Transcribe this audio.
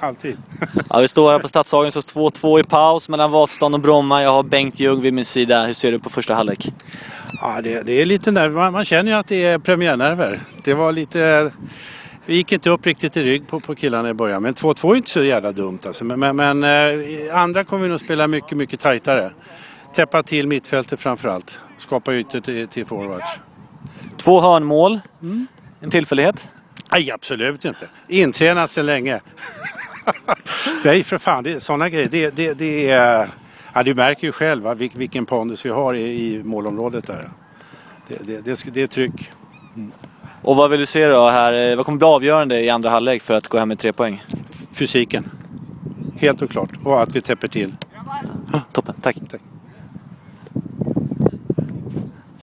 halvtid. Ja, vi står här på Stadshagen, så 2-2 i paus mellan Vasastan och Bromma. Jag har Bengt Ljung vid min sida. Hur ser du på första halvlek? Ja, det, det är lite nerv. Man, man känner ju att det är premiärnerver. Det var lite... Vi gick inte upp riktigt i rygg på, på killarna i början. Men 2-2 är inte så jävla dumt alltså. Men, men, men eh, andra kommer vi nog spela mycket, mycket tajtare. Täppa till mittfältet framförallt. Skapa ytor till, till forwards. Två hörnmål. En tillfällighet? Nej, absolut inte. Intränat sedan länge. Nej, för fan. Det, sådana grejer. Det, det, det är... Ja, du märker ju själv va, vil- vilken pondus vi har i, i målområdet där. Det, det, det, är tryck. Och vad vill du se då här? Vad kommer bli avgörande i andra halvlek för att gå hem med tre poäng? Fysiken. Helt och klart. Och att vi täpper till. Toppen, tack. Tack.